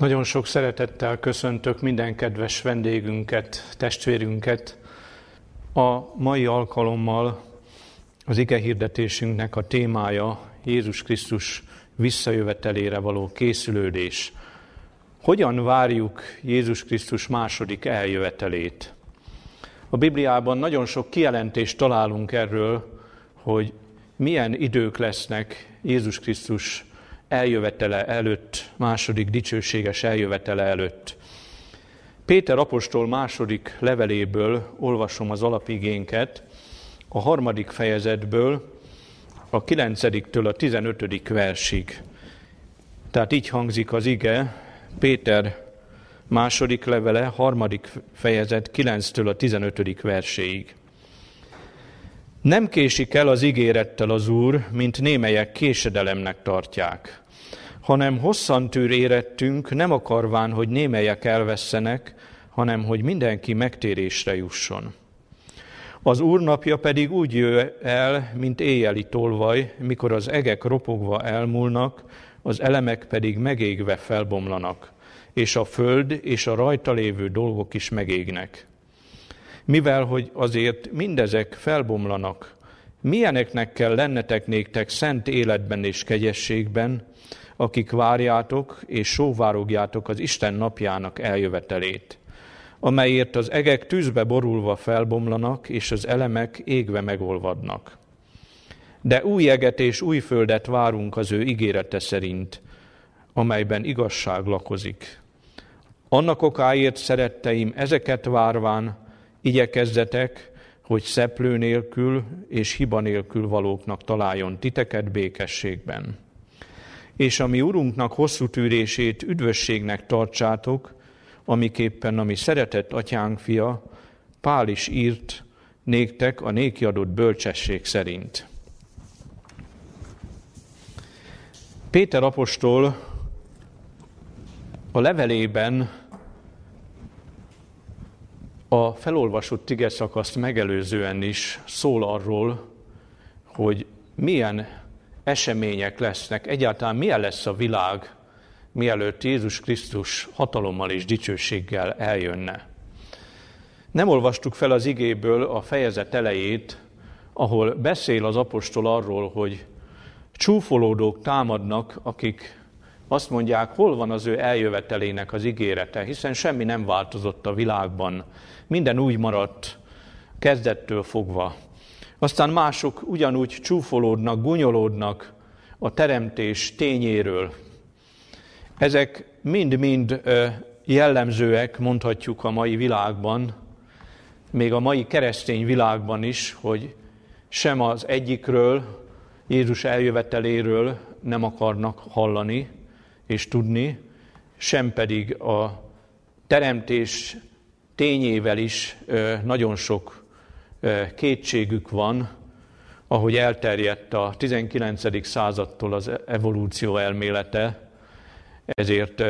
Nagyon sok szeretettel köszöntök minden kedves vendégünket, testvérünket. A mai alkalommal az ige hirdetésünknek a témája Jézus Krisztus visszajövetelére való készülődés. Hogyan várjuk Jézus Krisztus második eljövetelét? A Bibliában nagyon sok kijelentést találunk erről, hogy milyen idők lesznek Jézus Krisztus eljövetele előtt, második dicsőséges eljövetele előtt. Péter apostol második leveléből olvasom az alapigénket, a harmadik fejezetből, a kilencediktől a tizenötödik versig. Tehát így hangzik az ige, Péter második levele, harmadik fejezet, kilenctől a tizenötödik verséig. Nem késik el az ígérettel az Úr, mint némelyek késedelemnek tartják, hanem hosszan tűr érettünk, nem akarván, hogy némelyek elvesztenek, hanem hogy mindenki megtérésre jusson. Az Úr napja pedig úgy jő el, mint éjjeli tolvaj, mikor az egek ropogva elmúlnak, az elemek pedig megégve felbomlanak, és a föld és a rajta lévő dolgok is megégnek mivel hogy azért mindezek felbomlanak, milyeneknek kell lennetek néktek szent életben és kegyességben, akik várjátok és sóvárogjátok az Isten napjának eljövetelét, amelyért az egek tűzbe borulva felbomlanak, és az elemek égve megolvadnak. De új eget és új földet várunk az ő ígérete szerint, amelyben igazság lakozik. Annak okáért, szeretteim, ezeket várván, Igyekezzetek, hogy szeplő nélkül és hiba nélkül valóknak találjon titeket békességben. És ami Urunknak hosszú tűrését üdvösségnek tartsátok, amiképpen a mi szeretett atyánk fia, Pál is írt néktek a néki adott bölcsesség szerint. Péter apostol a levelében a felolvasott ige szakaszt megelőzően is szól arról, hogy milyen események lesznek, egyáltalán milyen lesz a világ, mielőtt Jézus Krisztus hatalommal és dicsőséggel eljönne. Nem olvastuk fel az igéből a fejezet elejét, ahol beszél az apostol arról, hogy csúfolódók támadnak, akik azt mondják, hol van az ő eljövetelének az ígérete, hiszen semmi nem változott a világban, minden úgy maradt kezdettől fogva. Aztán mások ugyanúgy csúfolódnak, gunyolódnak a teremtés tényéről. Ezek mind-mind jellemzőek, mondhatjuk a mai világban, még a mai keresztény világban is, hogy sem az egyikről, Jézus eljöveteléről nem akarnak hallani és tudni, sem pedig a teremtés tényével is nagyon sok kétségük van, ahogy elterjedt a 19. századtól az evolúció elmélete, ezért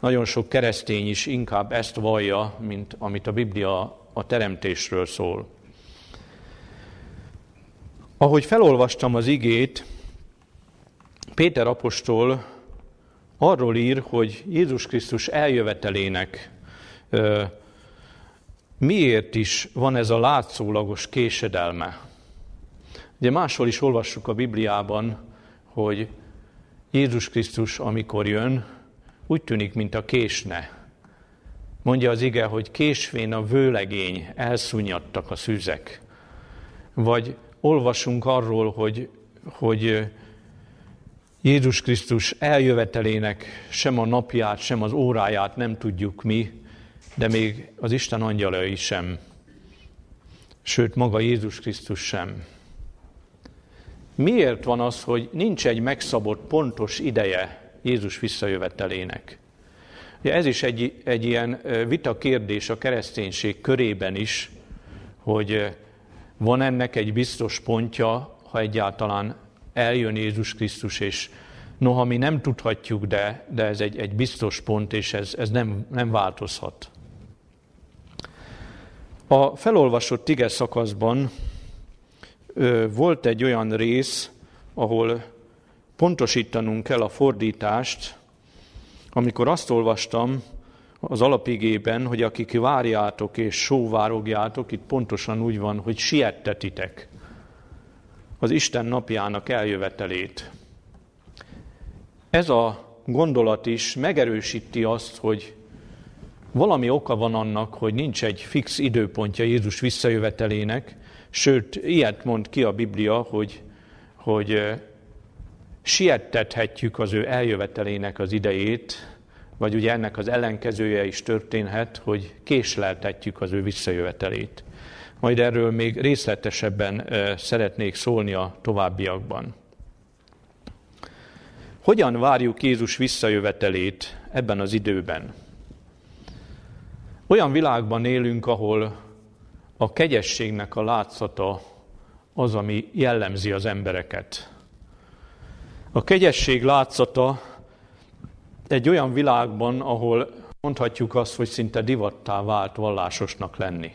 nagyon sok keresztény is inkább ezt vallja, mint amit a Biblia a teremtésről szól. Ahogy felolvastam az igét, Péter apostol arról ír, hogy Jézus Krisztus eljövetelének Miért is van ez a látszólagos késedelme? Ugye máshol is olvassuk a Bibliában, hogy Jézus Krisztus, amikor jön, úgy tűnik, mint a késne. Mondja az ige, hogy késvén a vőlegény, elszúnyadtak a szűzek. Vagy olvasunk arról, hogy, hogy Jézus Krisztus eljövetelének sem a napját, sem az óráját nem tudjuk mi, de még az Isten angyalai sem, sőt maga Jézus Krisztus sem. Miért van az, hogy nincs egy megszabott pontos ideje Jézus visszajövetelének? Ugye ez is egy, egy ilyen vita kérdés a kereszténység körében is, hogy van ennek egy biztos pontja, ha egyáltalán eljön Jézus Krisztus, és noha mi nem tudhatjuk, de, de ez egy, egy biztos pont, és ez, ez nem, nem változhat. A felolvasott ige szakaszban volt egy olyan rész, ahol pontosítanunk kell a fordítást, amikor azt olvastam az alapigében, hogy akik várjátok és sóvárogjátok, itt pontosan úgy van, hogy siettetitek az Isten napjának eljövetelét. Ez a gondolat is megerősíti azt, hogy valami oka van annak, hogy nincs egy fix időpontja Jézus visszajövetelének, sőt, ilyet mond ki a Biblia, hogy, hogy siettethetjük az ő eljövetelének az idejét, vagy ugye ennek az ellenkezője is történhet, hogy késleltetjük az ő visszajövetelét. Majd erről még részletesebben szeretnék szólni a továbbiakban. Hogyan várjuk Jézus visszajövetelét ebben az időben? Olyan világban élünk, ahol a kegyességnek a látszata az, ami jellemzi az embereket. A kegyesség látszata egy olyan világban, ahol mondhatjuk azt, hogy szinte divattá vált vallásosnak lenni.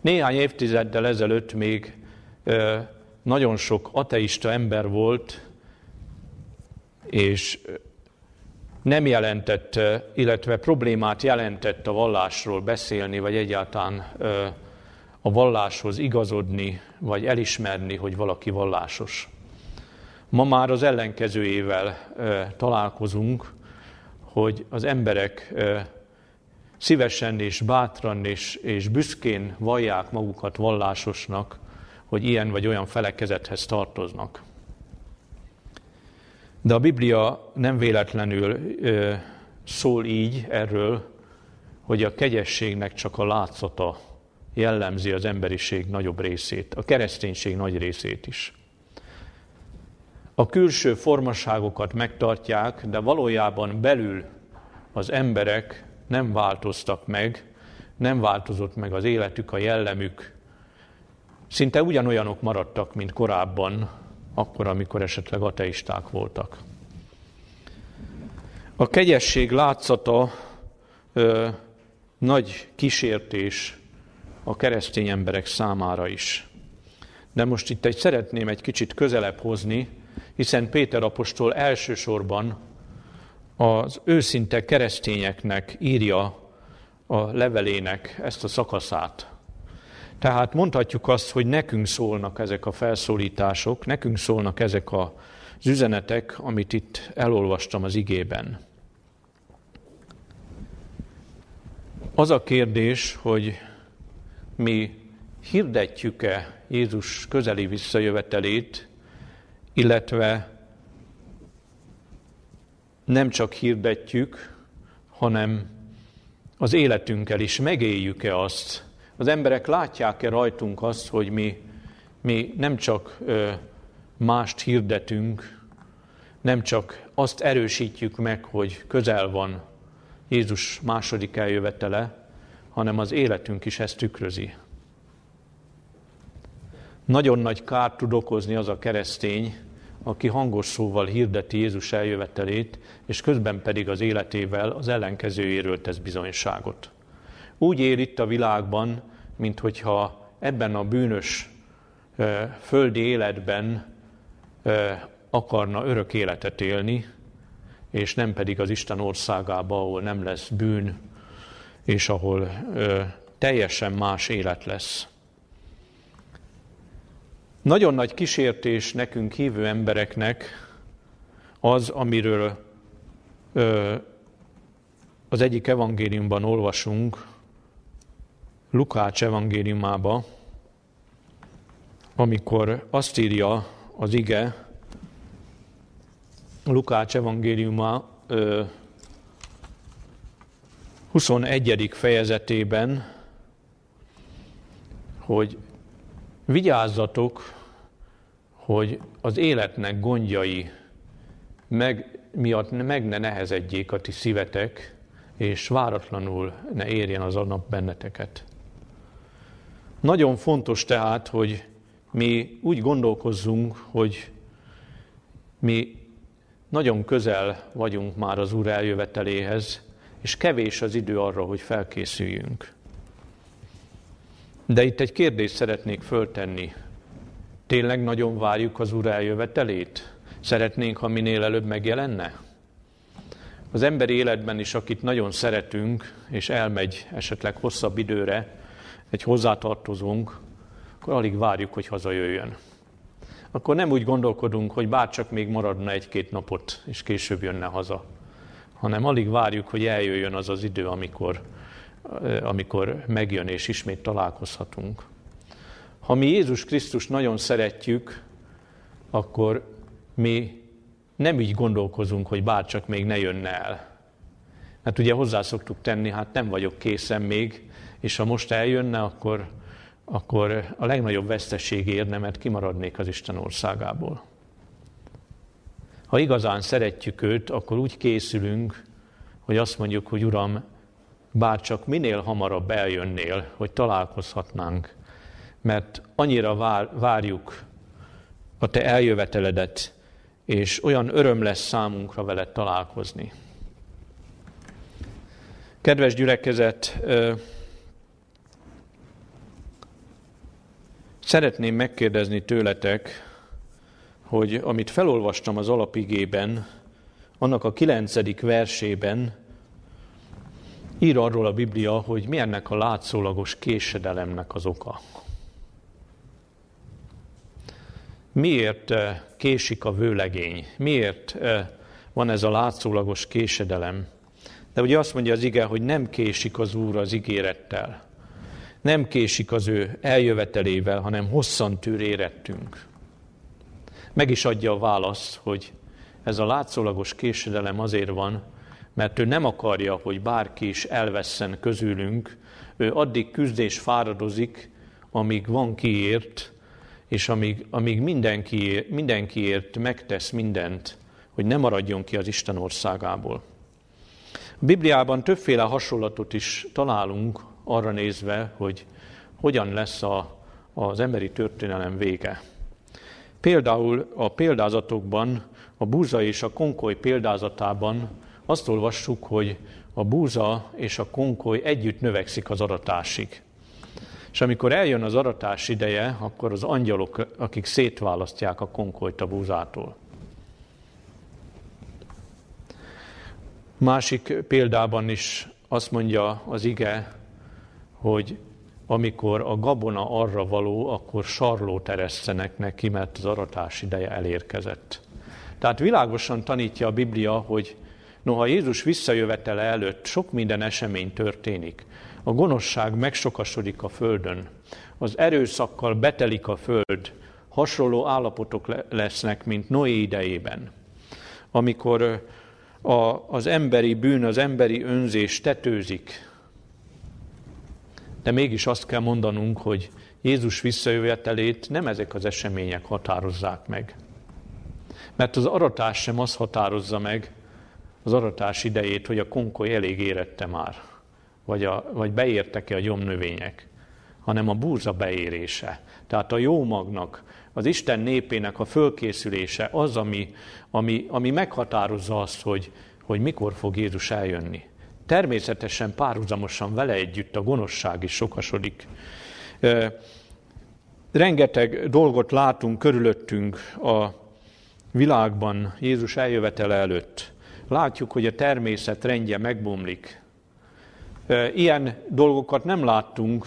Néhány évtizeddel ezelőtt még nagyon sok ateista ember volt, és nem jelentett, illetve problémát jelentett a vallásról beszélni, vagy egyáltalán a valláshoz igazodni, vagy elismerni, hogy valaki vallásos. Ma már az ellenkezőjével találkozunk, hogy az emberek szívesen és bátran és, és büszkén vallják magukat vallásosnak, hogy ilyen vagy olyan felekezethez tartoznak. De a Biblia nem véletlenül ö, szól így erről, hogy a kegyességnek csak a látszata jellemzi az emberiség nagyobb részét, a kereszténység nagy részét is. A külső formaságokat megtartják, de valójában belül az emberek nem változtak meg, nem változott meg az életük, a jellemük. Szinte ugyanolyanok maradtak, mint korábban, akkor, amikor esetleg ateisták voltak. A kegyesség látszata ö, nagy kísértés a keresztény emberek számára is. De most itt egy szeretném egy kicsit közelebb hozni, hiszen Péter apostol elsősorban az őszinte keresztényeknek írja a levelének ezt a szakaszát. Tehát mondhatjuk azt, hogy nekünk szólnak ezek a felszólítások, nekünk szólnak ezek az üzenetek, amit itt elolvastam az igében. Az a kérdés, hogy mi hirdetjük-e Jézus közeli visszajövetelét, illetve nem csak hirdetjük, hanem az életünkkel is megéljük-e azt. Az emberek látják-e rajtunk azt, hogy mi, mi nem csak mást hirdetünk, nem csak azt erősítjük meg, hogy közel van Jézus második eljövetele, hanem az életünk is ezt tükrözi. Nagyon nagy kárt tud okozni az a keresztény, aki hangos szóval hirdeti Jézus eljövetelét, és közben pedig az életével az ellenkezőjéről tesz bizonyságot. Úgy él itt a világban, mint hogyha ebben a bűnös földi életben akarna örök életet élni, és nem pedig az Isten országába, ahol nem lesz bűn, és ahol teljesen más élet lesz. Nagyon nagy kísértés nekünk hívő embereknek az, amiről az egyik evangéliumban olvasunk, Lukács evangéliumába, amikor azt írja az ige, Lukács evangéliuma ö, 21. fejezetében, hogy Vigyázzatok, hogy az életnek gondjai meg, miatt meg ne nehezedjék a ti szívetek, és váratlanul ne érjen az a nap benneteket. Nagyon fontos tehát, hogy mi úgy gondolkozzunk, hogy mi nagyon közel vagyunk már az Úr eljöveteléhez, és kevés az idő arra, hogy felkészüljünk. De itt egy kérdést szeretnék föltenni. Tényleg nagyon várjuk az Úr eljövetelét? Szeretnénk, ha minél előbb megjelenne? az emberi életben is, akit nagyon szeretünk, és elmegy esetleg hosszabb időre, egy hozzátartozónk, akkor alig várjuk, hogy hazajöjjön. Akkor nem úgy gondolkodunk, hogy bárcsak még maradna egy-két napot, és később jönne haza, hanem alig várjuk, hogy eljöjjön az az idő, amikor, amikor megjön, és ismét találkozhatunk. Ha mi Jézus Krisztus nagyon szeretjük, akkor mi nem így gondolkozunk, hogy bárcsak még ne jönne el. Mert ugye hozzá szoktuk tenni, hát nem vagyok készen még, és ha most eljönne, akkor, akkor a legnagyobb vesztesség érne, mert kimaradnék az Isten országából. Ha igazán szeretjük őt, akkor úgy készülünk, hogy azt mondjuk, hogy Uram, bár csak minél hamarabb eljönnél, hogy találkozhatnánk, mert annyira vár, várjuk a te eljöveteledet, és olyan öröm lesz számunkra veled találkozni. Kedves gyülekezet, szeretném megkérdezni tőletek, hogy amit felolvastam az alapigében, annak a kilencedik versében ír arról a Biblia, hogy mi ennek a látszólagos késedelemnek az oka. Miért eh, késik a vőlegény? Miért eh, van ez a látszólagos késedelem? De ugye azt mondja az ige, hogy nem késik az Úr az ígérettel. Nem késik az ő eljövetelével, hanem hosszan tűr érettünk. Meg is adja a választ, hogy ez a látszólagos késedelem azért van, mert ő nem akarja, hogy bárki is elvesszen közülünk, ő addig küzdés fáradozik, amíg van kiért, és amíg, amíg mindenki, mindenkiért megtesz mindent, hogy ne maradjon ki az Isten országából. A Bibliában többféle hasonlatot is találunk arra nézve, hogy hogyan lesz a, az emberi történelem vége. Például a példázatokban, a búza és a konkoly példázatában azt olvassuk, hogy a búza és a konkoly együtt növekszik az aratásig. És amikor eljön az aratás ideje, akkor az angyalok, akik szétválasztják a konkolyt a búzától. Másik példában is azt mondja az ige, hogy amikor a gabona arra való, akkor sarlót eresztenek neki, mert az aratás ideje elérkezett. Tehát világosan tanítja a Biblia, hogy noha Jézus visszajövetele előtt sok minden esemény történik, a gonoszság megsokasodik a földön, az erőszakkal betelik a föld, hasonló állapotok lesznek, mint Noé idejében, amikor a, az emberi bűn, az emberi önzés tetőzik. De mégis azt kell mondanunk, hogy Jézus visszajövetelét nem ezek az események határozzák meg. Mert az aratás sem az határozza meg az aratás idejét, hogy a konkoly elég érette már vagy, a, vagy beértek-e a gyomnövények, hanem a búza beérése. Tehát a jó magnak, az Isten népének a fölkészülése az, ami, ami, ami meghatározza azt, hogy, hogy mikor fog Jézus eljönni. Természetesen párhuzamosan vele együtt a gonoszság is sokasodik. Rengeteg dolgot látunk körülöttünk a világban Jézus eljövetele előtt. Látjuk, hogy a természet rendje megbomlik, Ilyen dolgokat nem láttunk.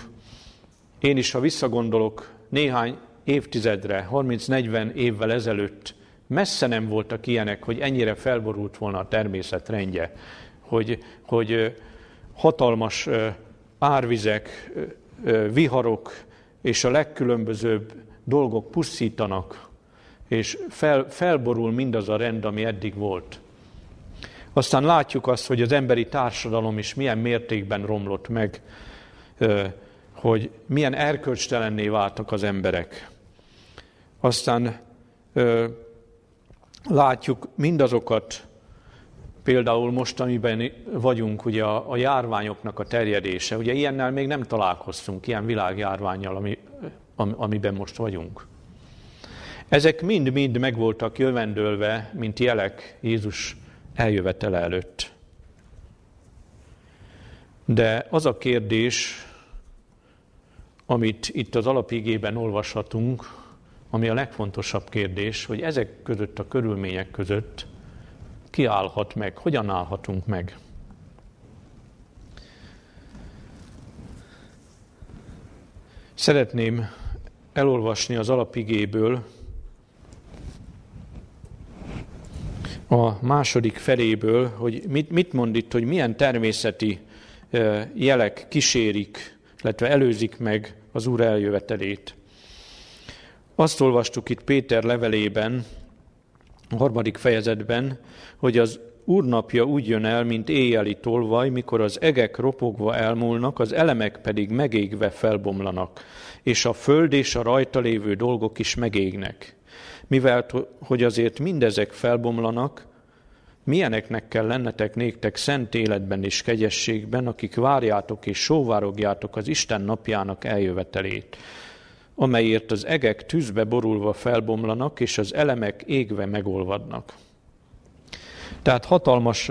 Én is, ha visszagondolok néhány évtizedre, 30-40 évvel ezelőtt, messze nem voltak ilyenek, hogy ennyire felborult volna a természet rendje, hogy, hogy hatalmas árvizek, viharok és a legkülönbözőbb dolgok pusztítanak, és fel, felborul mindaz a rend, ami eddig volt. Aztán látjuk azt, hogy az emberi társadalom is milyen mértékben romlott meg, hogy milyen erkölcstelenné váltak az emberek. Aztán látjuk mindazokat, például most, amiben vagyunk, ugye a, a járványoknak a terjedése. Ugye ilyennel még nem találkoztunk, ilyen világjárványjal, ami, am, amiben most vagyunk. Ezek mind-mind megvoltak jövendőlve, mint jelek Jézus eljövetele előtt. De az a kérdés, amit itt az alapigében olvashatunk, ami a legfontosabb kérdés, hogy ezek között a körülmények között ki állhat meg, hogyan állhatunk meg. Szeretném elolvasni az alapigéből a második feléből, hogy mit, mit mond itt, hogy milyen természeti jelek kísérik, illetve előzik meg az Úr eljövetelét. Azt olvastuk itt Péter levelében, a harmadik fejezetben, hogy az úrnapja úgy jön el, mint éjjeli tolvaj, mikor az egek ropogva elmúlnak, az elemek pedig megégve felbomlanak, és a föld és a rajta lévő dolgok is megégnek. Mivel, hogy azért mindezek felbomlanak, milyeneknek kell lennetek néktek szent életben és kegyességben, akik várjátok és sóvárogjátok az Isten napjának eljövetelét, amelyért az egek tűzbe borulva felbomlanak, és az elemek égve megolvadnak. Tehát hatalmas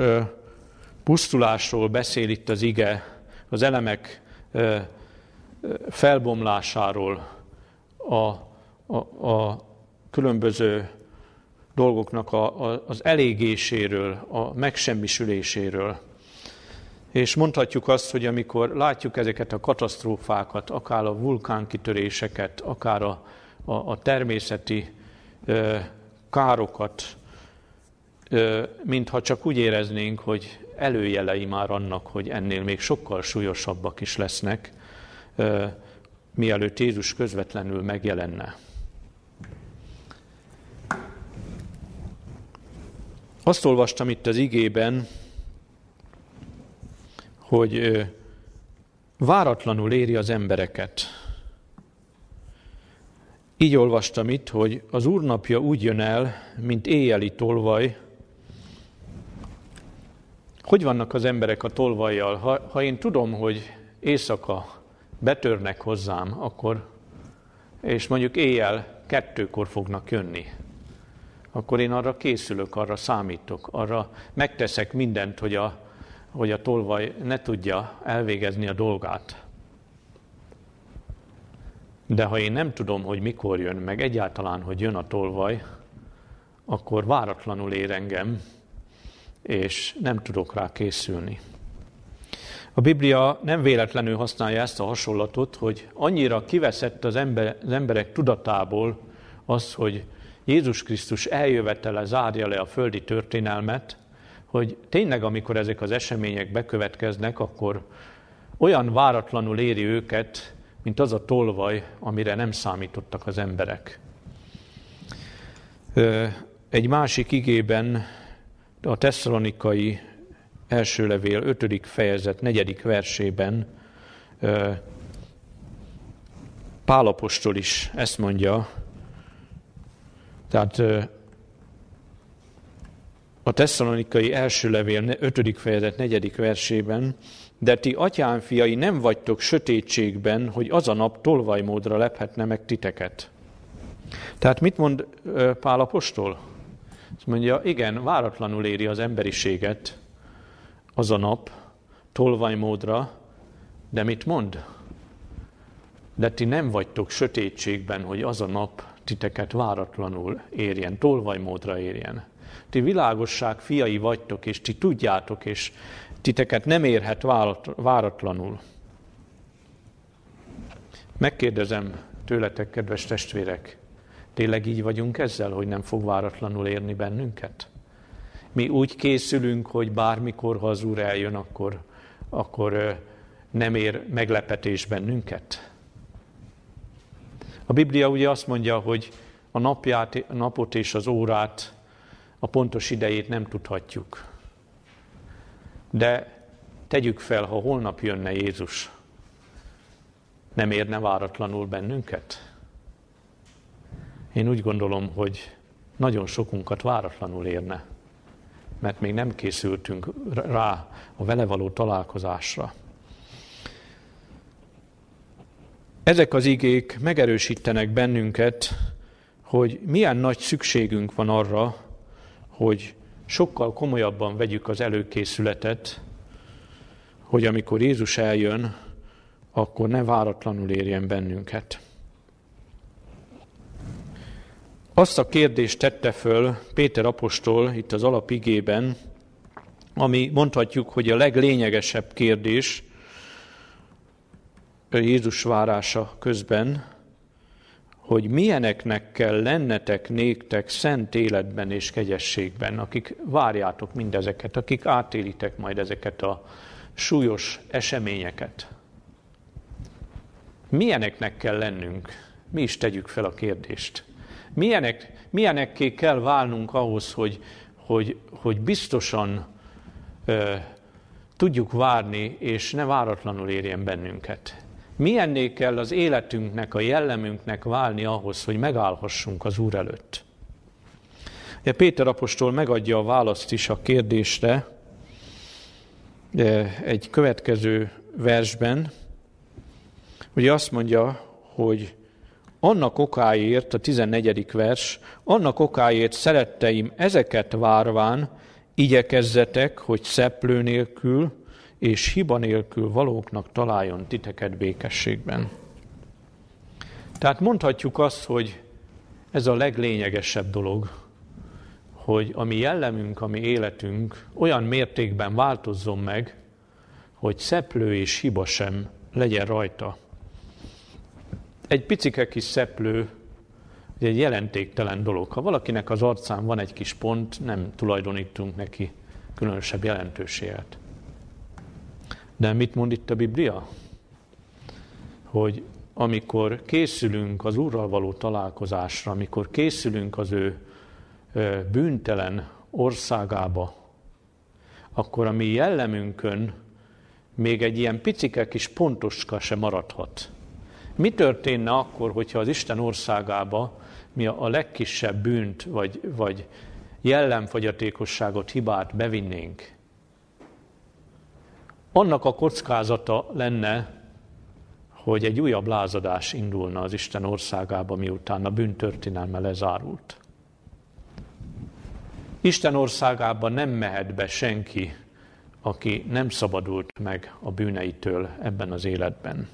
pusztulásról beszél itt az ige, az elemek felbomlásáról, a, a, a különböző dolgoknak a, a, az elégéséről, a megsemmisüléséről. És mondhatjuk azt, hogy amikor látjuk ezeket a katasztrófákat, akár a vulkánkitöréseket, akár a, a, a természeti ö, károkat, ö, mintha csak úgy éreznénk, hogy előjelei már annak, hogy ennél még sokkal súlyosabbak is lesznek, ö, mielőtt Jézus közvetlenül megjelenne. Azt olvastam itt az igében, hogy váratlanul éri az embereket. Így olvastam itt, hogy az úrnapja úgy jön el, mint éjjeli tolvaj. Hogy vannak az emberek a tolvajjal? Ha, ha én tudom, hogy éjszaka betörnek hozzám, akkor, és mondjuk éjjel kettőkor fognak jönni, akkor én arra készülök, arra számítok, arra megteszek mindent, hogy a, hogy a tolvaj ne tudja elvégezni a dolgát. De ha én nem tudom, hogy mikor jön, meg egyáltalán, hogy jön a tolvaj, akkor váratlanul ér engem, és nem tudok rá készülni. A Biblia nem véletlenül használja ezt a hasonlatot, hogy annyira kiveszett az, ember, az emberek tudatából az, hogy Jézus Krisztus eljövetele zárja le a földi történelmet, hogy tényleg, amikor ezek az események bekövetkeznek, akkor olyan váratlanul éri őket, mint az a tolvaj, amire nem számítottak az emberek. Egy másik igében, a tesszalonikai első levél 5. fejezet 4. versében Pálapostól is ezt mondja, tehát a tesszalonikai első levél 5. fejezet 4. versében, de ti atyám fiai nem vagytok sötétségben, hogy az a nap tolvajmódra lephetne meg titeket. Tehát mit mond Pál apostol? Azt mondja, igen, váratlanul éri az emberiséget az a nap tolvajmódra, de mit mond? De ti nem vagytok sötétségben, hogy az a nap titeket váratlanul érjen, tolvajmódra érjen. Ti világosság fiai vagytok, és ti tudjátok, és titeket nem érhet váratlanul. Megkérdezem tőletek, kedves testvérek, tényleg így vagyunk ezzel, hogy nem fog váratlanul érni bennünket? Mi úgy készülünk, hogy bármikor, ha az Úr eljön, akkor, akkor nem ér meglepetés bennünket? A Biblia ugye azt mondja, hogy a napját, a napot és az órát, a pontos idejét nem tudhatjuk. De tegyük fel, ha holnap jönne Jézus, nem érne váratlanul bennünket? Én úgy gondolom, hogy nagyon sokunkat váratlanul érne, mert még nem készültünk rá a vele való találkozásra. Ezek az igék megerősítenek bennünket, hogy milyen nagy szükségünk van arra, hogy sokkal komolyabban vegyük az előkészületet, hogy amikor Jézus eljön, akkor ne váratlanul érjen bennünket. Azt a kérdést tette föl Péter apostol itt az alapigében, ami mondhatjuk, hogy a leglényegesebb kérdés Jézus várása közben, hogy milyeneknek kell lennetek néktek szent életben és kegyességben, akik várjátok mindezeket, akik átélitek majd ezeket a súlyos eseményeket. Milyeneknek kell lennünk? Mi is tegyük fel a kérdést. Milyenek, milyenekké kell válnunk ahhoz, hogy, hogy, hogy biztosan ö, tudjuk várni, és ne váratlanul érjen bennünket. Milyenné kell az életünknek, a jellemünknek válni ahhoz, hogy megállhassunk az Úr előtt? Ja, Péter apostol megadja a választ is a kérdésre egy következő versben. Ugye azt mondja, hogy annak okáért, a 14. vers, annak okáért szeretteim ezeket várván, igyekezzetek, hogy szeplő nélkül, és hiba nélkül valóknak találjon titeket békességben. Tehát mondhatjuk azt, hogy ez a leglényegesebb dolog, hogy a mi jellemünk, a mi életünk olyan mértékben változzon meg, hogy szeplő és hiba sem legyen rajta. Egy picike kis szeplő, egy jelentéktelen dolog. Ha valakinek az arcán van egy kis pont, nem tulajdonítunk neki különösebb jelentőséget. De mit mond itt a Biblia? Hogy amikor készülünk az Úrral való találkozásra, amikor készülünk az ő bűntelen országába, akkor a mi jellemünkön még egy ilyen picike kis pontoska se maradhat. Mi történne akkor, hogyha az Isten országába mi a legkisebb bűnt vagy, vagy jellemfogyatékosságot, hibát bevinnénk? Annak a kockázata lenne, hogy egy újabb lázadás indulna az Isten országába, miután a bűntörténelme lezárult. Isten országába nem mehet be senki, aki nem szabadult meg a bűneitől ebben az életben.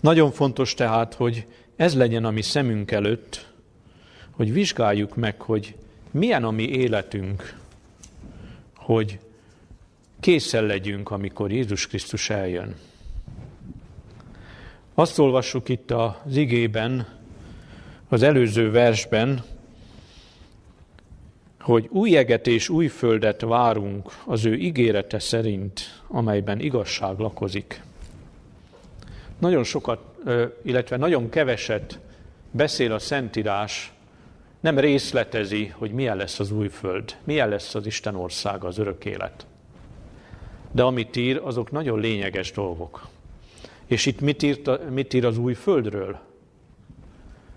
Nagyon fontos tehát, hogy ez legyen a mi szemünk előtt, hogy vizsgáljuk meg, hogy milyen a mi életünk, hogy készen legyünk, amikor Jézus Krisztus eljön. Azt olvassuk itt az igében, az előző versben, hogy új eget és új földet várunk az ő ígérete szerint, amelyben igazság lakozik. Nagyon sokat, illetve nagyon keveset beszél a Szentírás, nem részletezi, hogy milyen lesz az új föld, milyen lesz az Isten országa, az örök élet de amit ír, azok nagyon lényeges dolgok. És itt mit, írt, mit ír az új földről?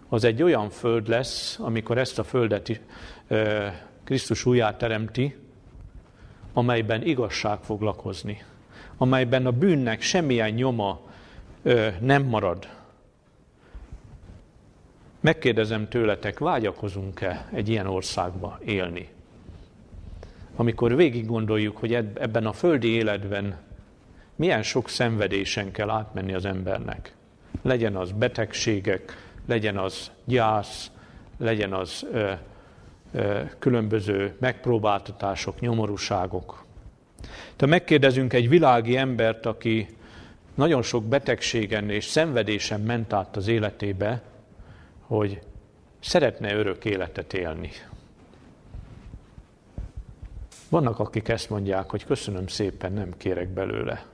Az egy olyan föld lesz, amikor ezt a földet Krisztus újjá teremti, amelyben igazság fog lakozni, amelyben a bűnnek semmilyen nyoma nem marad. Megkérdezem tőletek, vágyakozunk-e egy ilyen országba élni? Amikor végig gondoljuk, hogy ebben a földi életben milyen sok szenvedésen kell átmenni az embernek. Legyen az betegségek, legyen az gyász, legyen az ö, ö, különböző megpróbáltatások, nyomorúságok. Te megkérdezünk egy világi embert, aki nagyon sok betegségen és szenvedésen ment át az életébe, hogy szeretne örök életet élni. Vannak, akik ezt mondják, hogy köszönöm szépen, nem kérek belőle.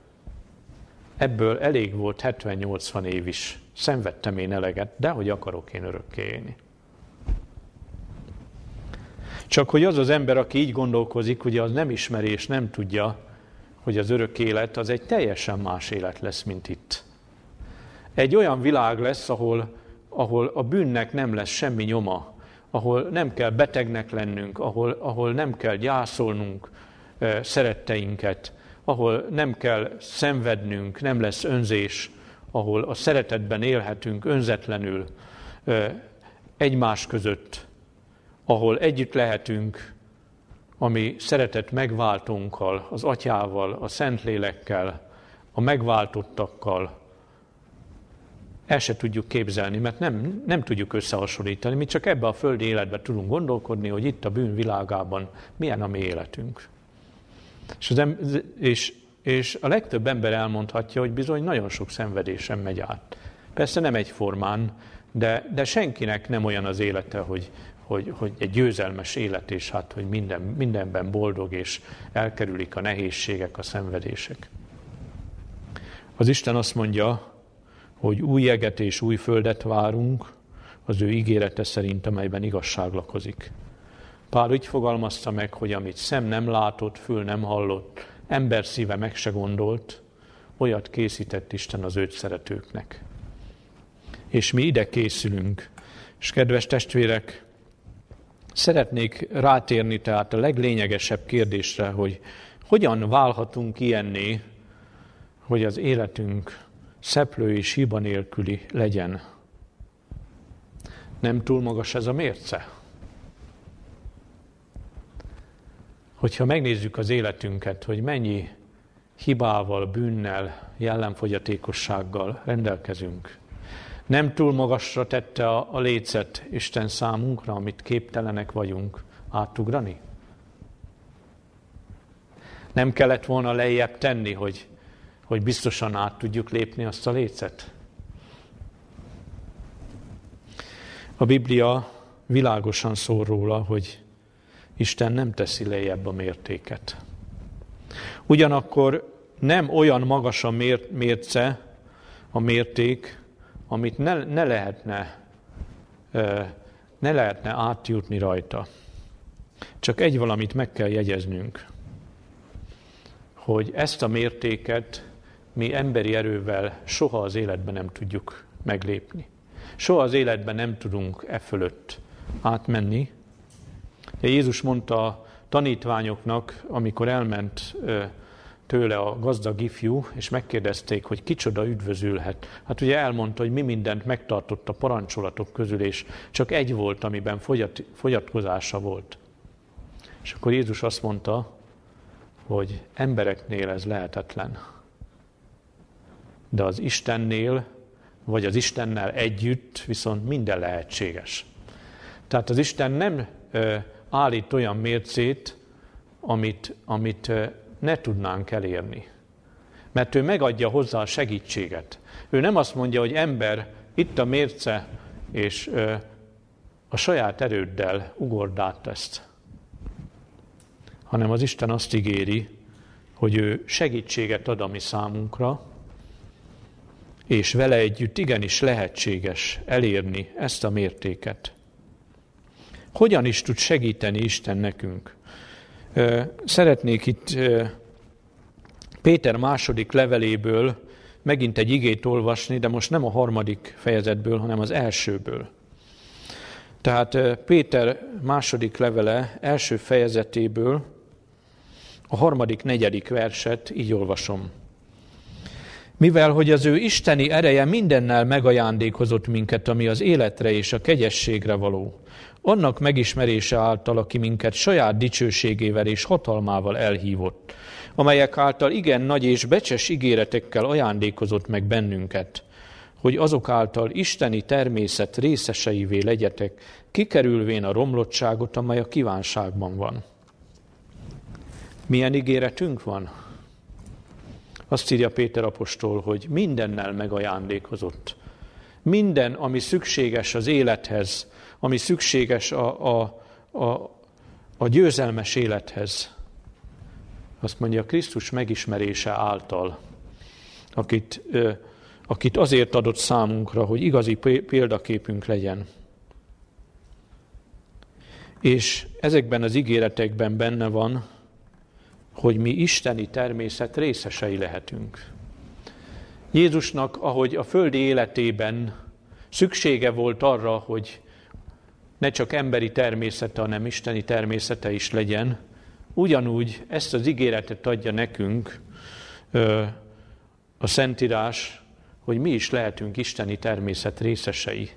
Ebből elég volt 70-80 év is. Szenvedtem én eleget, de hogy akarok én örökké élni. Csak hogy az az ember, aki így gondolkozik, ugye az nem ismeri és nem tudja, hogy az örök élet az egy teljesen más élet lesz, mint itt. Egy olyan világ lesz, ahol, ahol a bűnnek nem lesz semmi nyoma, ahol nem kell betegnek lennünk, ahol, ahol nem kell gyászolnunk szeretteinket, ahol nem kell szenvednünk, nem lesz önzés, ahol a szeretetben élhetünk önzetlenül egymás között, ahol együtt lehetünk, ami szeretet megváltónkkal, az atyával, a Szentlélekkel, a megváltottakkal, el se tudjuk képzelni, mert nem, nem tudjuk összehasonlítani. Mi csak ebbe a földi életbe tudunk gondolkodni, hogy itt a bűn világában milyen a mi életünk. És, az em- és, és a legtöbb ember elmondhatja, hogy bizony nagyon sok szenvedésen megy át. Persze nem egyformán, de, de senkinek nem olyan az élete, hogy, hogy, hogy egy győzelmes élet, és hát, hogy minden, mindenben boldog, és elkerülik a nehézségek, a szenvedések. Az Isten azt mondja, hogy új eget és új földet várunk, az ő ígérete szerint, amelyben igazság lakozik. Pál úgy fogalmazta meg, hogy amit szem nem látott, fül nem hallott, ember szíve meg se gondolt, olyat készített Isten az őt szeretőknek. És mi ide készülünk. És kedves testvérek, szeretnék rátérni tehát a leglényegesebb kérdésre, hogy hogyan válhatunk ilyenné, hogy az életünk szeplő és hiba nélküli legyen. Nem túl magas ez a mérce? Hogyha megnézzük az életünket, hogy mennyi hibával, bűnnel, jellemfogyatékossággal rendelkezünk, nem túl magasra tette a, a lécet Isten számunkra, amit képtelenek vagyunk átugrani? Nem kellett volna lejjebb tenni, hogy hogy biztosan át tudjuk lépni azt a lécet? A Biblia világosan szól róla, hogy Isten nem teszi lejjebb a mértéket. Ugyanakkor nem olyan magas a mérce, a mérték, amit ne, ne lehetne ne lehetne átjutni rajta. Csak egy valamit meg kell jegyeznünk, hogy ezt a mértéket mi emberi erővel soha az életben nem tudjuk meglépni. Soha az életben nem tudunk e fölött átmenni. De Jézus mondta a tanítványoknak, amikor elment tőle a gazdag ifjú, és megkérdezték, hogy kicsoda üdvözülhet. Hát ugye elmondta, hogy mi mindent megtartott a parancsolatok közül, és csak egy volt, amiben fogyat, fogyatkozása volt. És akkor Jézus azt mondta, hogy embereknél ez lehetetlen de az Istennél, vagy az Istennel együtt viszont minden lehetséges. Tehát az Isten nem állít olyan mércét, amit, amit ne tudnánk elérni. Mert ő megadja hozzá a segítséget. Ő nem azt mondja, hogy ember, itt a mérce, és a saját erőddel ugord át ezt. Hanem az Isten azt ígéri, hogy ő segítséget ad a mi számunkra, és vele együtt igenis lehetséges elérni ezt a mértéket. Hogyan is tud segíteni Isten nekünk? Szeretnék itt Péter második leveléből megint egy igét olvasni, de most nem a harmadik fejezetből, hanem az elsőből. Tehát Péter második levele első fejezetéből a harmadik, negyedik verset így olvasom mivel hogy az ő isteni ereje mindennel megajándékozott minket, ami az életre és a kegyességre való, annak megismerése által, aki minket saját dicsőségével és hatalmával elhívott, amelyek által igen nagy és becses ígéretekkel ajándékozott meg bennünket, hogy azok által isteni természet részeseivé legyetek, kikerülvén a romlottságot, amely a kívánságban van. Milyen ígéretünk van? Azt írja Péter apostol, hogy mindennel megajándékozott. Minden, ami szükséges az élethez, ami szükséges a, a, a, a győzelmes élethez, azt mondja Krisztus megismerése által, akit, akit azért adott számunkra, hogy igazi példaképünk legyen. És ezekben az ígéretekben benne van, hogy mi isteni természet részesei lehetünk. Jézusnak, ahogy a földi életében szüksége volt arra, hogy ne csak emberi természete, hanem isteni természete is legyen, ugyanúgy ezt az ígéretet adja nekünk a Szentírás, hogy mi is lehetünk isteni természet részesei.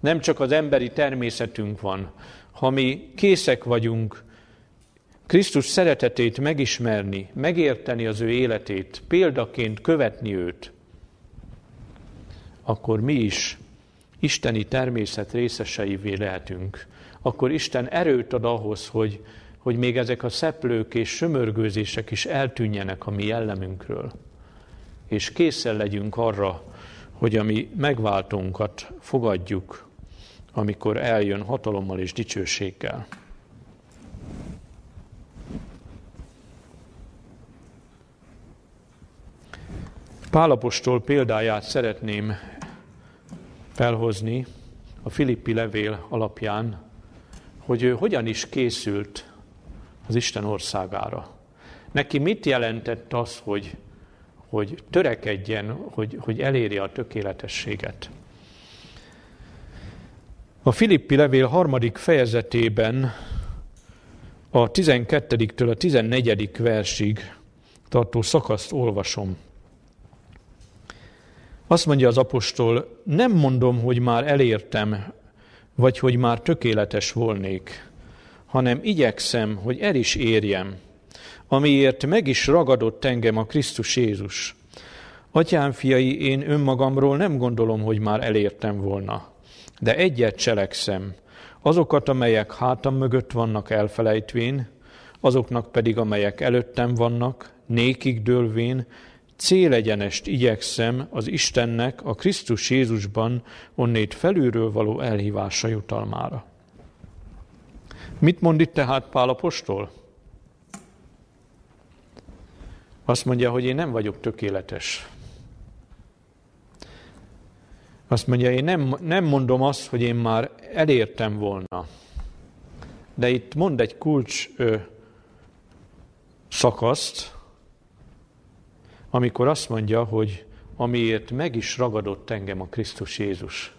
Nem csak az emberi természetünk van, ha mi készek vagyunk Krisztus szeretetét megismerni, megérteni az ő életét, példaként követni őt, akkor mi is isteni természet részeseivé lehetünk. Akkor Isten erőt ad ahhoz, hogy, hogy még ezek a szeplők és sömörgőzések is eltűnjenek a mi jellemünkről. És készen legyünk arra, hogy a mi megváltónkat fogadjuk, amikor eljön hatalommal és dicsőséggel. Pálapostól példáját szeretném felhozni a Filippi levél alapján, hogy ő hogyan is készült az Isten országára. Neki mit jelentett az, hogy, hogy törekedjen, hogy, hogy elérje a tökéletességet? A Filippi levél harmadik fejezetében a 12-től a 14. versig tartó szakaszt olvasom. Azt mondja az apostol, nem mondom, hogy már elértem, vagy hogy már tökéletes volnék, hanem igyekszem, hogy el is érjem, amiért meg is ragadott engem a Krisztus Jézus. Atyám fiai, én önmagamról nem gondolom, hogy már elértem volna, de egyet cselekszem, azokat, amelyek hátam mögött vannak elfelejtvén, azoknak pedig, amelyek előttem vannak, nékig dőlvén, célegyenest igyekszem az Istennek a Krisztus Jézusban onnét felülről való elhívása jutalmára. Mit mond itt tehát Pál apostol? Azt mondja, hogy én nem vagyok tökéletes. Azt mondja, én nem, nem mondom azt, hogy én már elértem volna. De itt mond egy kulcs ö, szakaszt, amikor azt mondja, hogy amiért meg is ragadott engem a Krisztus Jézus.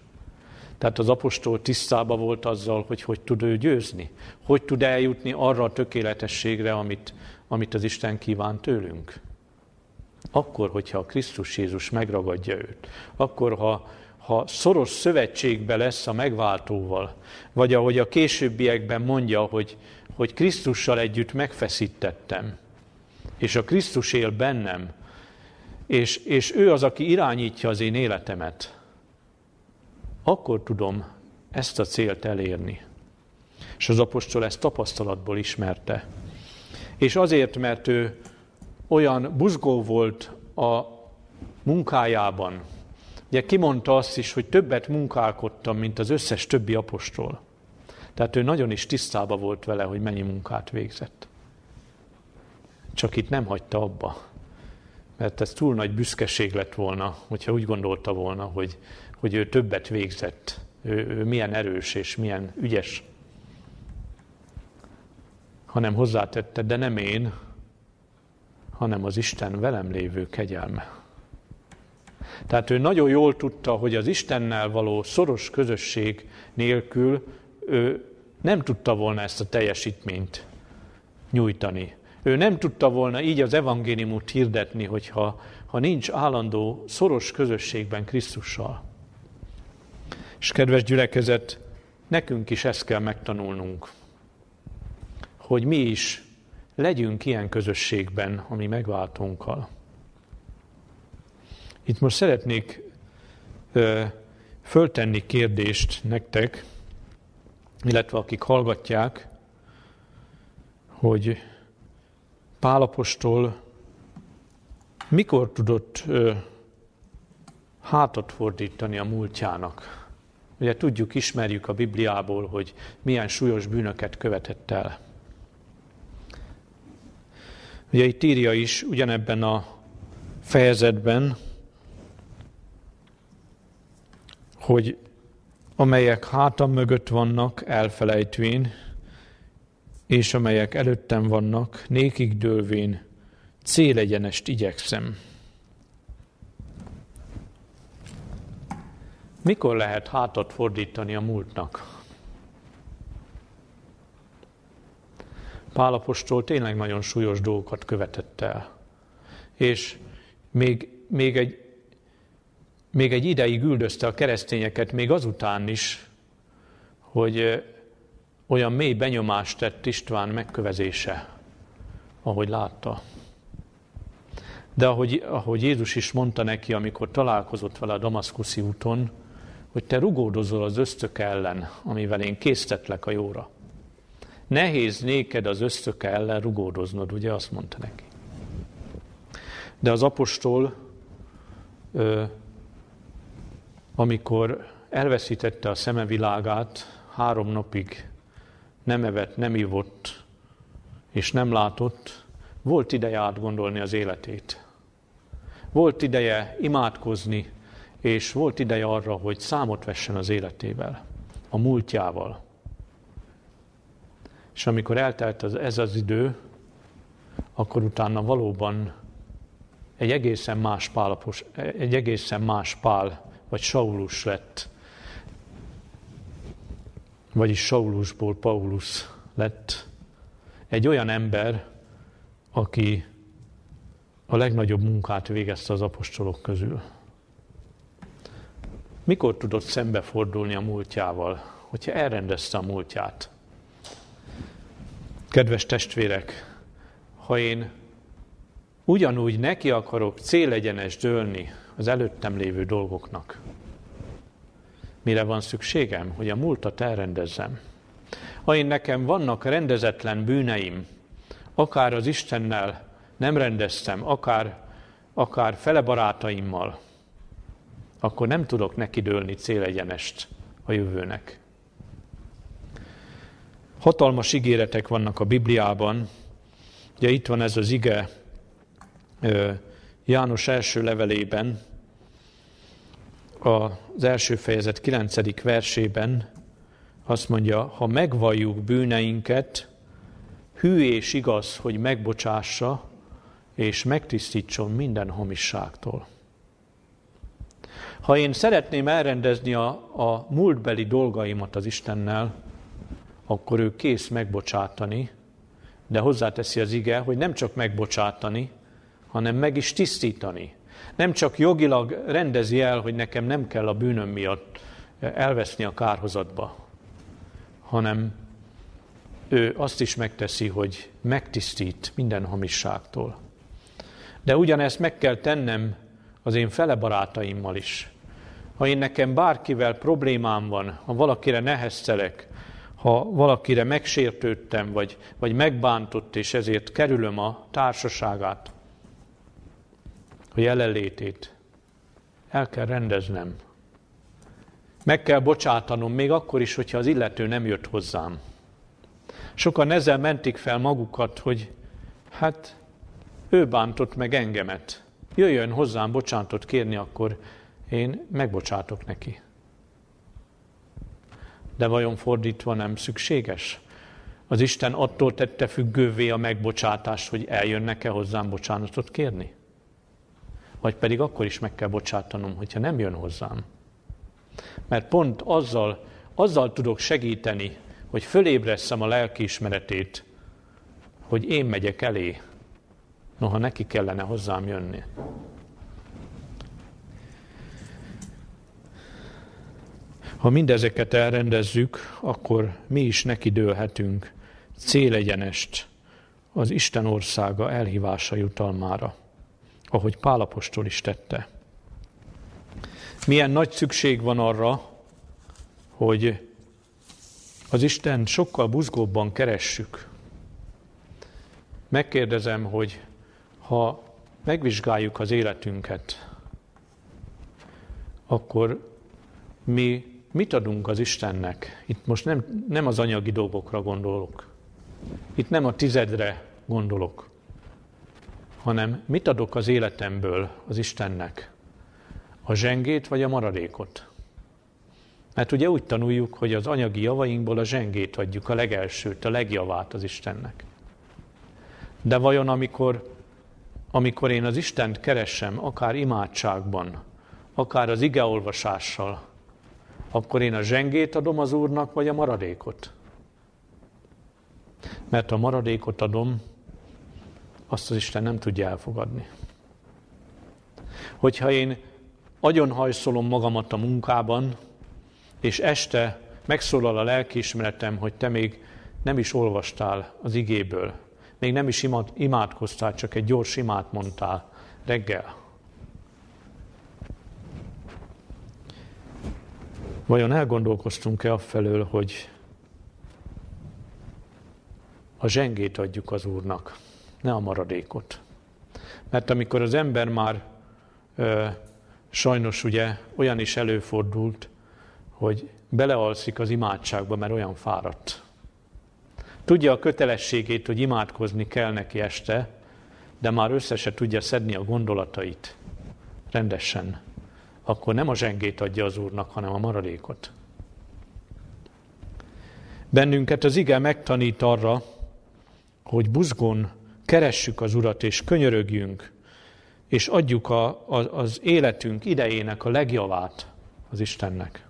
Tehát az apostol tisztába volt azzal, hogy hogy tud ő győzni, hogy tud eljutni arra a tökéletességre, amit, amit az Isten kíván tőlünk. Akkor, hogyha a Krisztus Jézus megragadja őt, akkor, ha, ha szoros szövetségbe lesz a megváltóval, vagy ahogy a későbbiekben mondja, hogy, hogy Krisztussal együtt megfeszítettem, és a Krisztus él bennem, és, és ő az, aki irányítja az én életemet, akkor tudom ezt a célt elérni. És az apostol ezt tapasztalatból ismerte. És azért, mert ő olyan buzgó volt a munkájában, ugye kimondta azt is, hogy többet munkálkodtam, mint az összes többi apostol. Tehát ő nagyon is tisztába volt vele, hogy mennyi munkát végzett. Csak itt nem hagyta abba mert ez túl nagy büszkeség lett volna, hogyha úgy gondolta volna, hogy, hogy ő többet végzett, ő, ő milyen erős és milyen ügyes. Hanem hozzátette, de nem én, hanem az Isten velem lévő kegyelme. Tehát ő nagyon jól tudta, hogy az Istennel való szoros közösség nélkül ő nem tudta volna ezt a teljesítményt nyújtani. Ő nem tudta volna így az evangéliumot hirdetni, hogyha ha nincs állandó, szoros közösségben Krisztussal. És kedves gyülekezet, nekünk is ezt kell megtanulnunk, hogy mi is legyünk ilyen közösségben, ami megváltónkkal. Itt most szeretnék ö, föltenni kérdést nektek, illetve akik hallgatják, hogy Pálapostól mikor tudott ö, hátat fordítani a múltjának? Ugye tudjuk, ismerjük a Bibliából, hogy milyen súlyos bűnöket követett el. Ugye itt írja is ugyanebben a fejezetben, hogy amelyek hátam mögött vannak elfelejtvén, és amelyek előttem vannak, nékig dőlvén, célegyenest igyekszem. Mikor lehet hátat fordítani a múltnak? Pálapostól tényleg nagyon súlyos dolgokat követett el. És még, még, egy, még egy ideig üldözte a keresztényeket, még azután is, hogy olyan mély benyomást tett István megkövezése, ahogy látta. De ahogy, ahogy Jézus is mondta neki, amikor találkozott vele a Damaszkuszi úton, hogy te rugódozol az ösztök ellen, amivel én késztetlek a jóra. Nehéz néked az ösztök ellen rugódoznod, ugye azt mondta neki. De az apostol, amikor elveszítette a szemevilágát, három napig nem evett, nem ivott, és nem látott, volt ideje átgondolni az életét. Volt ideje imádkozni, és volt ideje arra, hogy számot vessen az életével, a múltjával. És amikor eltelt az, ez az idő, akkor utána valóban egy egészen más pálapos, egy egészen más pál, vagy Saulus lett. Vagyis Saulusból Paulus lett. Egy olyan ember, aki a legnagyobb munkát végezte az apostolok közül. Mikor tudott szembefordulni a múltjával, hogyha elrendezte a múltját? Kedves testvérek, ha én ugyanúgy neki akarok célegyenes dőlni az előttem lévő dolgoknak, mire van szükségem, hogy a múltat elrendezzem. Ha én nekem vannak rendezetlen bűneim, akár az Istennel nem rendeztem, akár, akár fele barátaimmal, akkor nem tudok neki dőlni célegyenest a jövőnek. Hatalmas ígéretek vannak a Bibliában. Ugye itt van ez az ige János első levelében, az első fejezet 9. versében azt mondja, ha megvalljuk bűneinket, hű és igaz, hogy megbocsássa, és megtisztítson minden hamisságtól. Ha én szeretném elrendezni a, a múltbeli dolgaimat az Istennel, akkor ő kész megbocsátani, de hozzáteszi az ige, hogy nem csak megbocsátani, hanem meg is tisztítani. Nem csak jogilag rendezi el, hogy nekem nem kell a bűnöm miatt elveszni a kárhozatba, hanem ő azt is megteszi, hogy megtisztít minden hamisságtól. De ugyanezt meg kell tennem az én fele barátaimmal is. Ha én nekem bárkivel problémám van, ha valakire neheztelek, ha valakire megsértődtem, vagy, vagy megbántott, és ezért kerülöm a társaságát, a jelenlétét, el kell rendeznem. Meg kell bocsátanom, még akkor is, hogyha az illető nem jött hozzám. Sokan ezzel mentik fel magukat, hogy hát ő bántott meg engemet. Jöjjön hozzám bocsánatot kérni, akkor én megbocsátok neki. De vajon fordítva nem szükséges? Az Isten attól tette függővé a megbocsátást, hogy eljönnek-e hozzám bocsánatot kérni? Vagy pedig akkor is meg kell bocsátanom, hogyha nem jön hozzám. Mert pont azzal, azzal tudok segíteni, hogy fölébresszem a lelkiismeretét, hogy én megyek elé, noha neki kellene hozzám jönni. Ha mindezeket elrendezzük, akkor mi is neki dőlhetünk célegyenest az Isten országa elhívása jutalmára, ahogy Pálapostól is tette. Milyen nagy szükség van arra, hogy az Isten sokkal buzgóbban keressük. Megkérdezem, hogy ha megvizsgáljuk az életünket, akkor mi mit adunk az Istennek? Itt most nem, nem az anyagi dolgokra gondolok. Itt nem a tizedre gondolok, hanem mit adok az életemből az Istennek? A zsengét vagy a maradékot? Mert ugye úgy tanuljuk, hogy az anyagi javainkból a zsengét adjuk, a legelsőt, a legjavát az Istennek. De vajon amikor, amikor én az Istent keresem, akár imádságban, akár az igeolvasással, akkor én a zsengét adom az Úrnak, vagy a maradékot? Mert a maradékot adom, azt az Isten nem tudja elfogadni. Hogyha én agyonhajszolom magamat a munkában, és este megszólal a lelkiismeretem, hogy te még nem is olvastál az igéből, még nem is imádkoztál, csak egy gyors imát mondtál, reggel. Vajon elgondolkoztunk-e affelől, hogy a zsengét adjuk az Úrnak, ne a maradékot. Mert amikor az ember már ö, sajnos ugye olyan is előfordult, hogy belealszik az imádságba, mert olyan fáradt. Tudja a kötelességét, hogy imádkozni kell neki este, de már össze se tudja szedni a gondolatait rendesen. Akkor nem a zsengét adja az Úrnak, hanem a maradékot. Bennünket az ige megtanít arra, hogy buzgón keressük az Urat, és könyörögjünk, és adjuk a, a, az életünk idejének a legjavát az Istennek.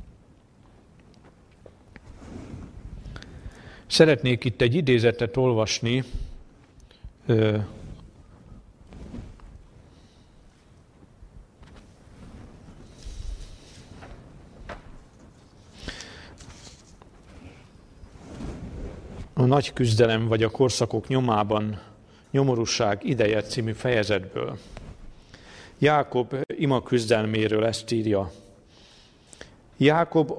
Szeretnék itt egy idézetet olvasni, a nagy küzdelem vagy a korszakok nyomában nyomorúság ideje című fejezetből. Jákob ima küzdelméről ezt írja. Jákob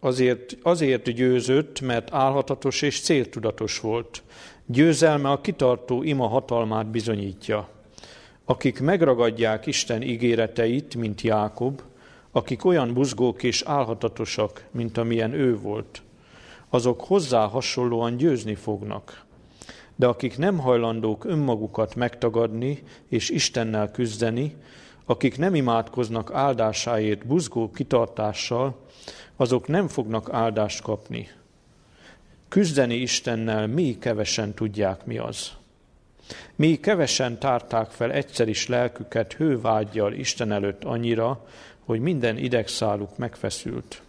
azért, azért győzött, mert álhatatos és céltudatos volt. Győzelme a kitartó ima hatalmát bizonyítja. Akik megragadják Isten ígéreteit, mint Jákob, akik olyan buzgók és álhatatosak, mint amilyen ő volt – azok hozzá hasonlóan győzni fognak. De akik nem hajlandók önmagukat megtagadni és Istennel küzdeni, akik nem imádkoznak áldásáért buzgó kitartással, azok nem fognak áldást kapni. Küzdeni Istennel mi kevesen tudják mi az. Mi kevesen tárták fel egyszer is lelküket hővágyjal Isten előtt annyira, hogy minden idegszáluk megfeszült.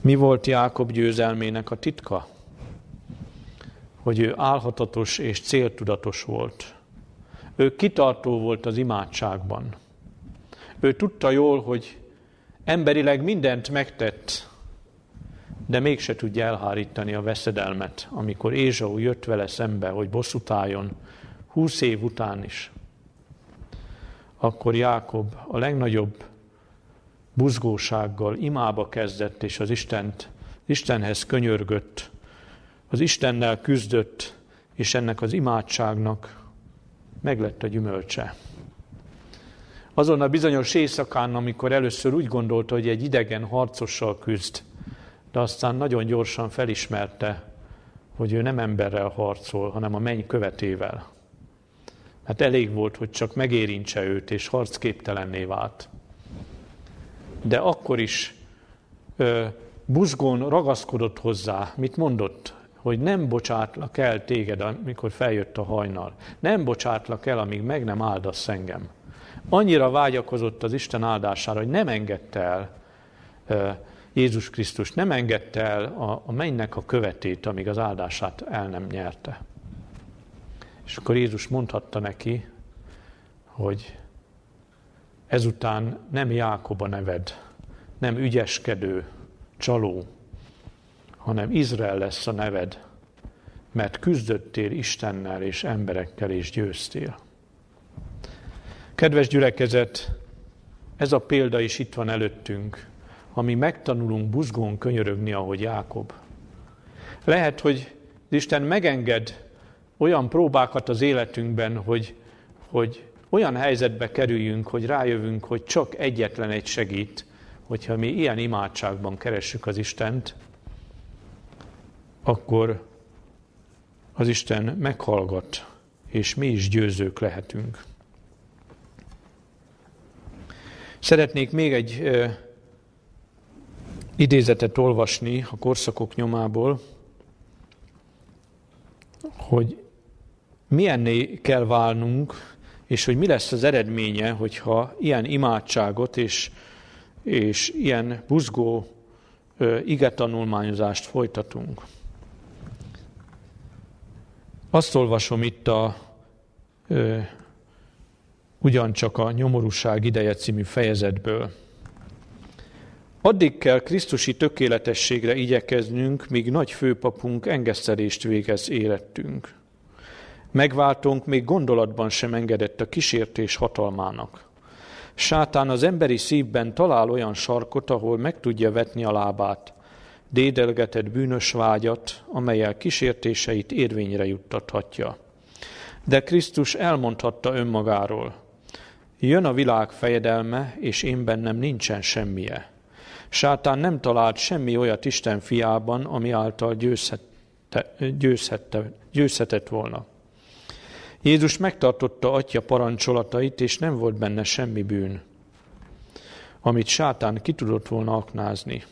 Mi volt Jákob győzelmének a titka? Hogy ő álhatatos és céltudatos volt. Ő kitartó volt az imádságban. Ő tudta jól, hogy emberileg mindent megtett, de mégse tudja elhárítani a veszedelmet, amikor Ézsau jött vele szembe, hogy bosszút álljon, húsz év után is. Akkor Jákob a legnagyobb buzgósággal imába kezdett, és az Istent, Istenhez könyörgött, az Istennel küzdött, és ennek az imádságnak meglett a gyümölcse. Azon a bizonyos éjszakán, amikor először úgy gondolta, hogy egy idegen harcossal küzd, de aztán nagyon gyorsan felismerte, hogy ő nem emberrel harcol, hanem a menny követével. Hát elég volt, hogy csak megérintse őt, és harcképtelenné vált de akkor is ö, buzgón ragaszkodott hozzá. Mit mondott? Hogy nem bocsátlak el téged, amikor feljött a hajnal. Nem bocsátlak el, amíg meg nem áldasz engem. Annyira vágyakozott az Isten áldására, hogy nem engedte el Jézus Krisztus, nem engedte el a, a mennynek a követét, amíg az áldását el nem nyerte. És akkor Jézus mondhatta neki, hogy Ezután nem Jákob a neved, nem ügyeskedő, csaló, hanem Izrael lesz a neved, mert küzdöttél Istennel és emberekkel és győztél. Kedves gyülekezet, ez a példa is itt van előttünk, ami megtanulunk buzgón könyörögni, ahogy Jákob. Lehet, hogy Isten megenged olyan próbákat az életünkben, hogy, hogy olyan helyzetbe kerüljünk, hogy rájövünk, hogy csak egyetlen egy segít, hogyha mi ilyen imádságban keressük az Istent, akkor az Isten meghallgat, és mi is győzők lehetünk. Szeretnék még egy ö, idézetet olvasni a korszakok nyomából, hogy milyenné kell válnunk, és hogy mi lesz az eredménye, hogyha ilyen imádságot és, és ilyen buzgó igetanulmányozást folytatunk. Azt olvasom itt a ö, ugyancsak a nyomorúság ideje című fejezetből. Addig kell Krisztusi tökéletességre igyekeznünk, míg nagy főpapunk engesztelést végez életünk. Megváltónk még gondolatban sem engedett a kísértés hatalmának. Sátán az emberi szívben talál olyan sarkot, ahol meg tudja vetni a lábát, dédelgetett bűnös vágyat, amelyel kísértéseit érvényre juttathatja. De Krisztus elmondhatta önmagáról, jön a világ fejedelme, és én bennem nincsen semmije. Sátán nem talált semmi olyat Isten fiában, ami által győzhette, győzhette, győzhetett volna. Jézus megtartotta atya parancsolatait, és nem volt benne semmi bűn, amit sátán ki tudott volna aknázni.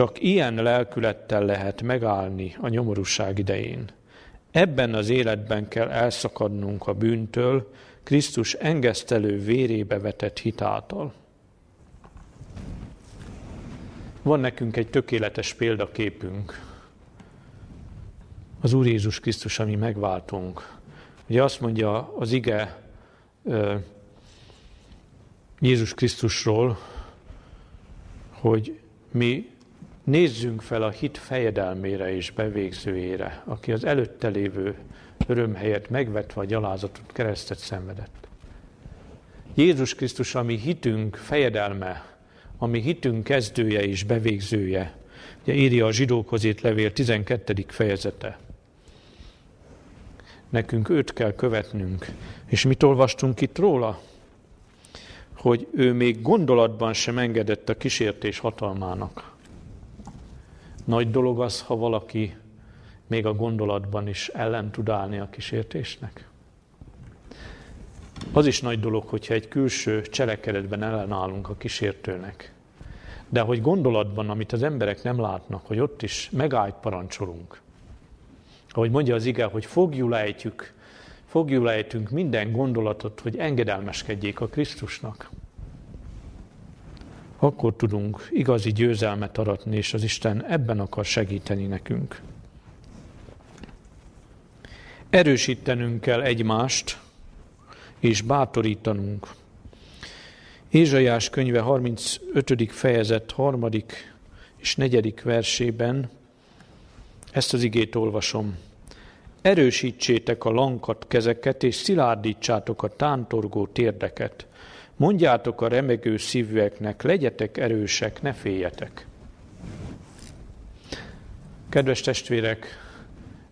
Csak ilyen lelkülettel lehet megállni a nyomorúság idején. Ebben az életben kell elszakadnunk a bűntől, Krisztus engesztelő vérébe vetett hitáltal. Van nekünk egy tökéletes példaképünk, az Úr Jézus Krisztus, ami megváltunk. Ugye azt mondja az ige Jézus Krisztusról, hogy mi nézzünk fel a hit fejedelmére és bevégzőjére, aki az előtte lévő öröm helyett megvetve a gyalázatot keresztet szenvedett. Jézus Krisztus, ami hitünk fejedelme, ami hitünk kezdője és bevégzője, ugye írja a zsidókhoz írt levél 12. fejezete. Nekünk őt kell követnünk. És mit olvastunk itt róla? Hogy ő még gondolatban sem engedett a kísértés hatalmának. Nagy dolog az, ha valaki még a gondolatban is ellen tud állni a kísértésnek. Az is nagy dolog, hogyha egy külső cselekedetben ellenállunk a kísértőnek. De hogy gondolatban, amit az emberek nem látnak, hogy ott is megállt parancsolunk. Ahogy mondja az ige, hogy fogjulejtjük, fogjulejtünk minden gondolatot, hogy engedelmeskedjék a Krisztusnak. Akkor tudunk igazi győzelmet aratni, és az Isten ebben akar segíteni nekünk. Erősítenünk kell egymást, és bátorítanunk. Ézsaiás könyve 35. fejezet 3. és 4. versében ezt az igét olvasom. Erősítsétek a lankat kezeket, és szilárdítsátok a tántorgó térdeket. Mondjátok a remegő szívűeknek, legyetek erősek, ne féljetek. Kedves testvérek,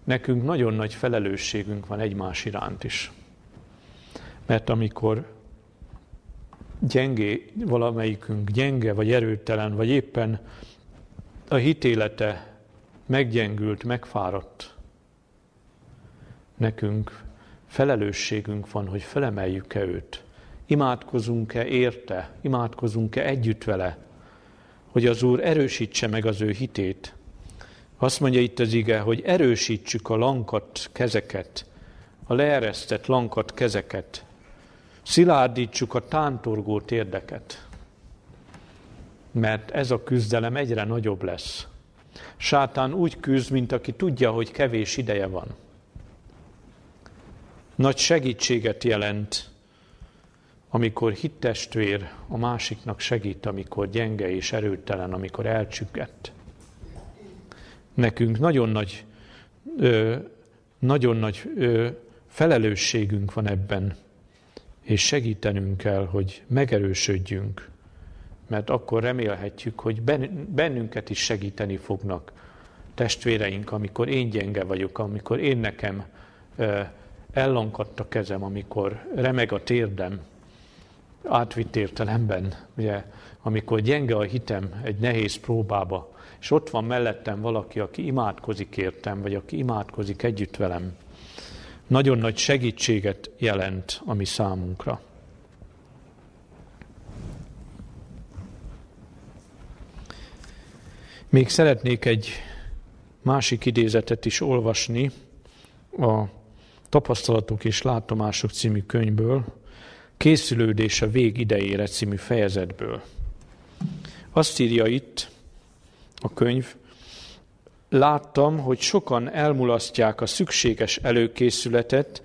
nekünk nagyon nagy felelősségünk van egymás iránt is. Mert amikor gyengé, valamelyikünk gyenge, vagy erőtelen, vagy éppen a hitélete meggyengült, megfáradt, nekünk felelősségünk van, hogy felemeljük-e őt. Imádkozunk-e érte, imádkozunk-e együtt vele, hogy az Úr erősítse meg az ő hitét. Azt mondja itt az ige, hogy erősítsük a lankat kezeket, a leeresztett lankat kezeket, szilárdítsuk a tántorgó térdeket, mert ez a küzdelem egyre nagyobb lesz. Sátán úgy küzd, mint aki tudja, hogy kevés ideje van. Nagy segítséget jelent, amikor hittestvér a másiknak segít, amikor gyenge és erőtelen, amikor elcsüggett. Nekünk nagyon nagy, ö, nagyon nagy ö, felelősségünk van ebben, és segítenünk kell, hogy megerősödjünk mert akkor remélhetjük, hogy bennünket is segíteni fognak testvéreink, amikor én gyenge vagyok, amikor én nekem ellankadt a kezem, amikor remeg a térdem, átvitt értelemben, ugye, amikor gyenge a hitem egy nehéz próbába, és ott van mellettem valaki, aki imádkozik értem, vagy aki imádkozik együtt velem, nagyon nagy segítséget jelent a mi számunkra. Még szeretnék egy másik idézetet is olvasni a Tapasztalatok és Látomások című könyvből, Készülődés a vég idejére című fejezetből. Azt írja itt a könyv, láttam, hogy sokan elmulasztják a szükséges előkészületet,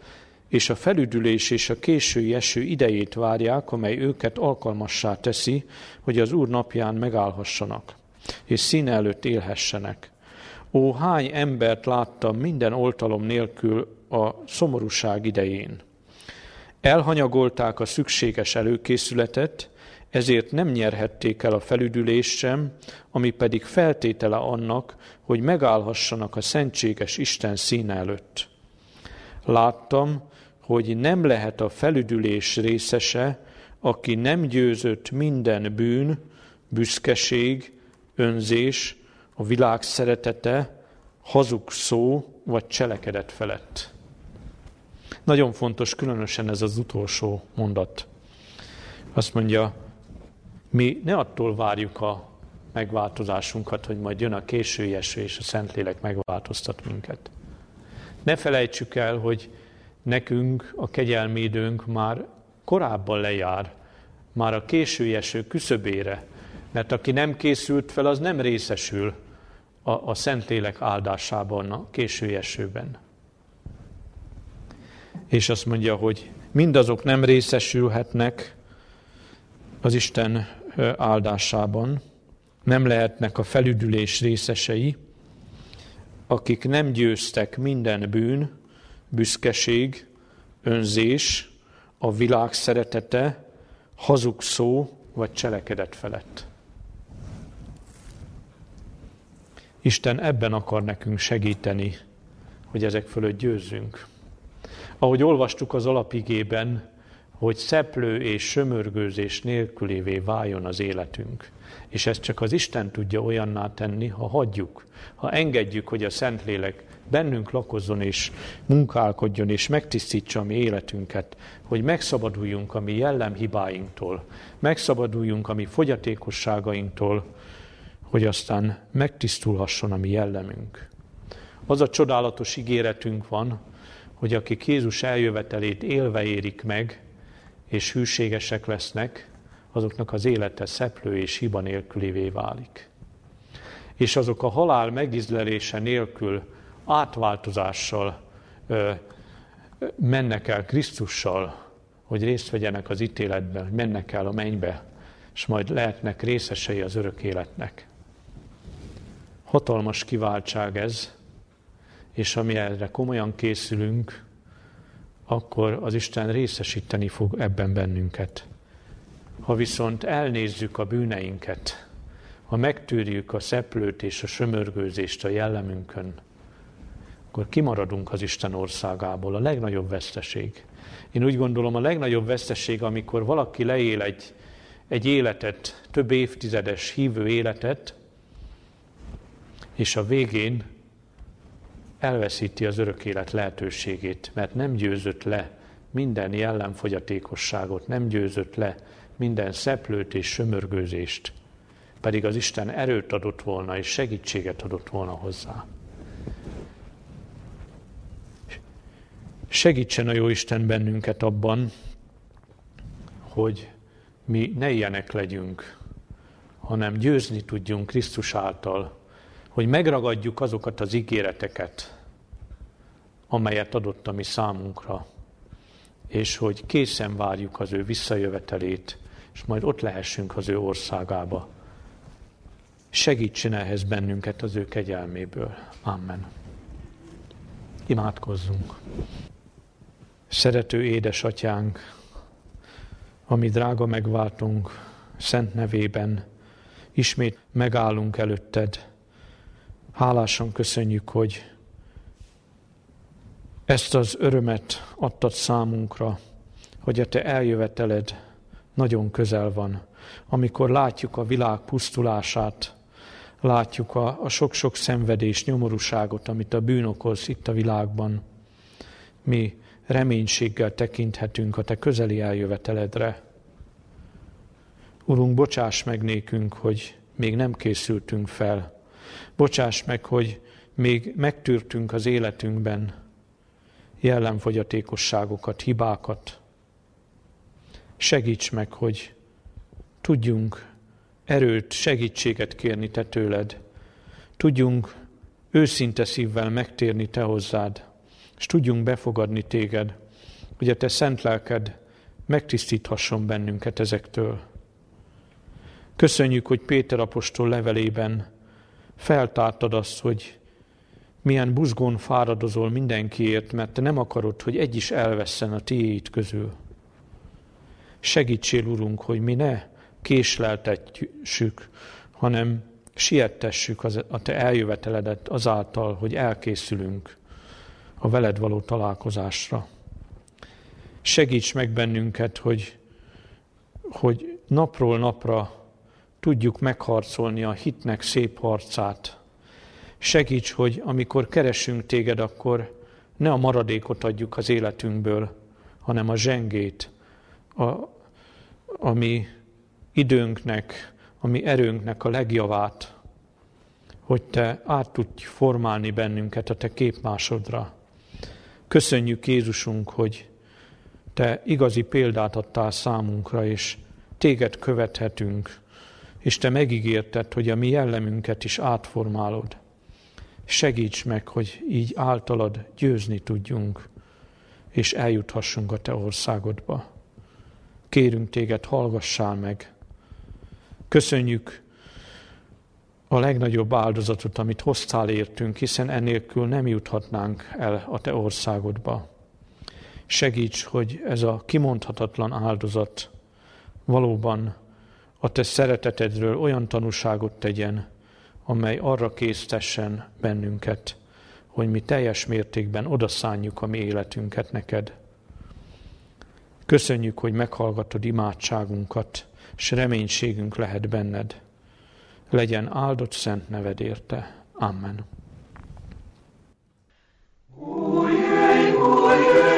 és a felüdülés és a késői eső idejét várják, amely őket alkalmassá teszi, hogy az Úr napján megállhassanak és színe előtt élhessenek. Ó, hány embert láttam minden oltalom nélkül a szomorúság idején. Elhanyagolták a szükséges előkészületet, ezért nem nyerhették el a felüdülést sem, ami pedig feltétele annak, hogy megállhassanak a szentséges Isten színe előtt. Láttam, hogy nem lehet a felüdülés részese, aki nem győzött minden bűn, büszkeség, önzés, a világ szeretete, hazug szó vagy cselekedet felett. Nagyon fontos különösen ez az utolsó mondat. Azt mondja, mi ne attól várjuk a megváltozásunkat, hogy majd jön a késői eső, és a Szentlélek megváltoztat minket. Ne felejtsük el, hogy nekünk a kegyelmédőnk már korábban lejár, már a késői eső küszöbére, mert aki nem készült fel, az nem részesül a, a Szentlélek áldásában a késői esőben. És azt mondja, hogy mindazok nem részesülhetnek az Isten áldásában, nem lehetnek a felüdülés részesei, akik nem győztek minden bűn, büszkeség, önzés, a világ szeretete, hazug szó vagy cselekedet felett. Isten ebben akar nekünk segíteni, hogy ezek fölött győzzünk. Ahogy olvastuk az alapigében, hogy szeplő és sömörgőzés nélkülévé váljon az életünk. És ezt csak az Isten tudja olyanná tenni, ha hagyjuk, ha engedjük, hogy a Szentlélek bennünk lakozzon és munkálkodjon és megtisztítsa a mi életünket, hogy megszabaduljunk a mi jellemhibáinktól, megszabaduljunk a mi fogyatékosságainktól, hogy aztán megtisztulhasson a mi jellemünk. Az a csodálatos ígéretünk van, hogy akik Jézus eljövetelét élve érik meg, és hűségesek lesznek, azoknak az élete szeplő és hiba nélkülévé válik. És azok a halál megizlelése nélkül átváltozással ö, mennek el Krisztussal, hogy részt vegyenek az ítéletben, hogy mennek el a mennybe, és majd lehetnek részesei az örök életnek. Hatalmas kiváltság ez, és ami erre komolyan készülünk, akkor az Isten részesíteni fog ebben bennünket. Ha viszont elnézzük a bűneinket, ha megtűrjük a szeplőt és a sömörgőzést a jellemünkön, akkor kimaradunk az Isten országából. A legnagyobb veszteség. Én úgy gondolom, a legnagyobb veszteség, amikor valaki leél egy, egy életet, több évtizedes hívő életet, és a végén elveszíti az örök élet lehetőségét, mert nem győzött le minden jellemfogyatékosságot, nem győzött le minden szeplőt és sömörgőzést, pedig az Isten erőt adott volna és segítséget adott volna hozzá. Segítsen a jó Isten bennünket abban, hogy mi ne ilyenek legyünk, hanem győzni tudjunk Krisztus által, hogy megragadjuk azokat az ígéreteket, amelyet adott a mi számunkra, és hogy készen várjuk az ő visszajövetelét, és majd ott lehessünk az ő országába. Segítsen ehhez bennünket az ő kegyelméből. Amen. Imádkozzunk. Szerető édesatyánk, ami drága megváltunk, szent nevében, ismét megállunk előtted, Hálásan köszönjük, hogy ezt az örömet adtad számunkra, hogy a te eljöveteled nagyon közel van, amikor látjuk a világ pusztulását, látjuk a, a sok-sok szenvedés, nyomorúságot, amit a bűn okoz itt a világban. Mi reménységgel tekinthetünk a te közeli eljöveteledre. Urunk, bocsáss meg nékünk, hogy még nem készültünk fel, Bocsáss meg, hogy még megtűrtünk az életünkben jellemfogyatékosságokat, hibákat. Segíts meg, hogy tudjunk erőt, segítséget kérni Te tőled. Tudjunk őszinte szívvel megtérni Te hozzád, és tudjunk befogadni Téged, hogy a Te szent lelked megtisztíthasson bennünket ezektől. Köszönjük, hogy Péter apostol levelében feltártad azt, hogy milyen buzgón fáradozol mindenkiért, mert te nem akarod, hogy egy is elvesszen a tiéd közül. Segítsél, Urunk, hogy mi ne késleltetjük, hanem siettessük az, a Te eljöveteledet azáltal, hogy elkészülünk a veled való találkozásra. Segíts meg bennünket, hogy, hogy napról napra tudjuk megharcolni a hitnek szép harcát. Segíts, hogy amikor keresünk téged, akkor ne a maradékot adjuk az életünkből, hanem a zsengét, a, ami időnknek, ami erőnknek a legjavát, hogy Te át tudj formálni bennünket a Te képmásodra. Köszönjük Jézusunk, hogy Te igazi példát adtál számunkra, és Téged követhetünk, és Te megígérted, hogy a mi jellemünket is átformálod. Segíts meg, hogy így általad győzni tudjunk, és eljuthassunk a Te országodba. Kérünk Téged, hallgassál meg. Köszönjük a legnagyobb áldozatot, amit hoztál értünk, hiszen ennélkül nem juthatnánk el a Te országodba. Segíts, hogy ez a kimondhatatlan áldozat valóban a Te szeretetedről olyan tanúságot tegyen, amely arra késztessen bennünket, hogy mi teljes mértékben odaszánjuk a mi életünket neked. Köszönjük, hogy meghallgatod imádságunkat, és reménységünk lehet benned. Legyen áldott szent neved érte. Amen. Ujjj, ujjj,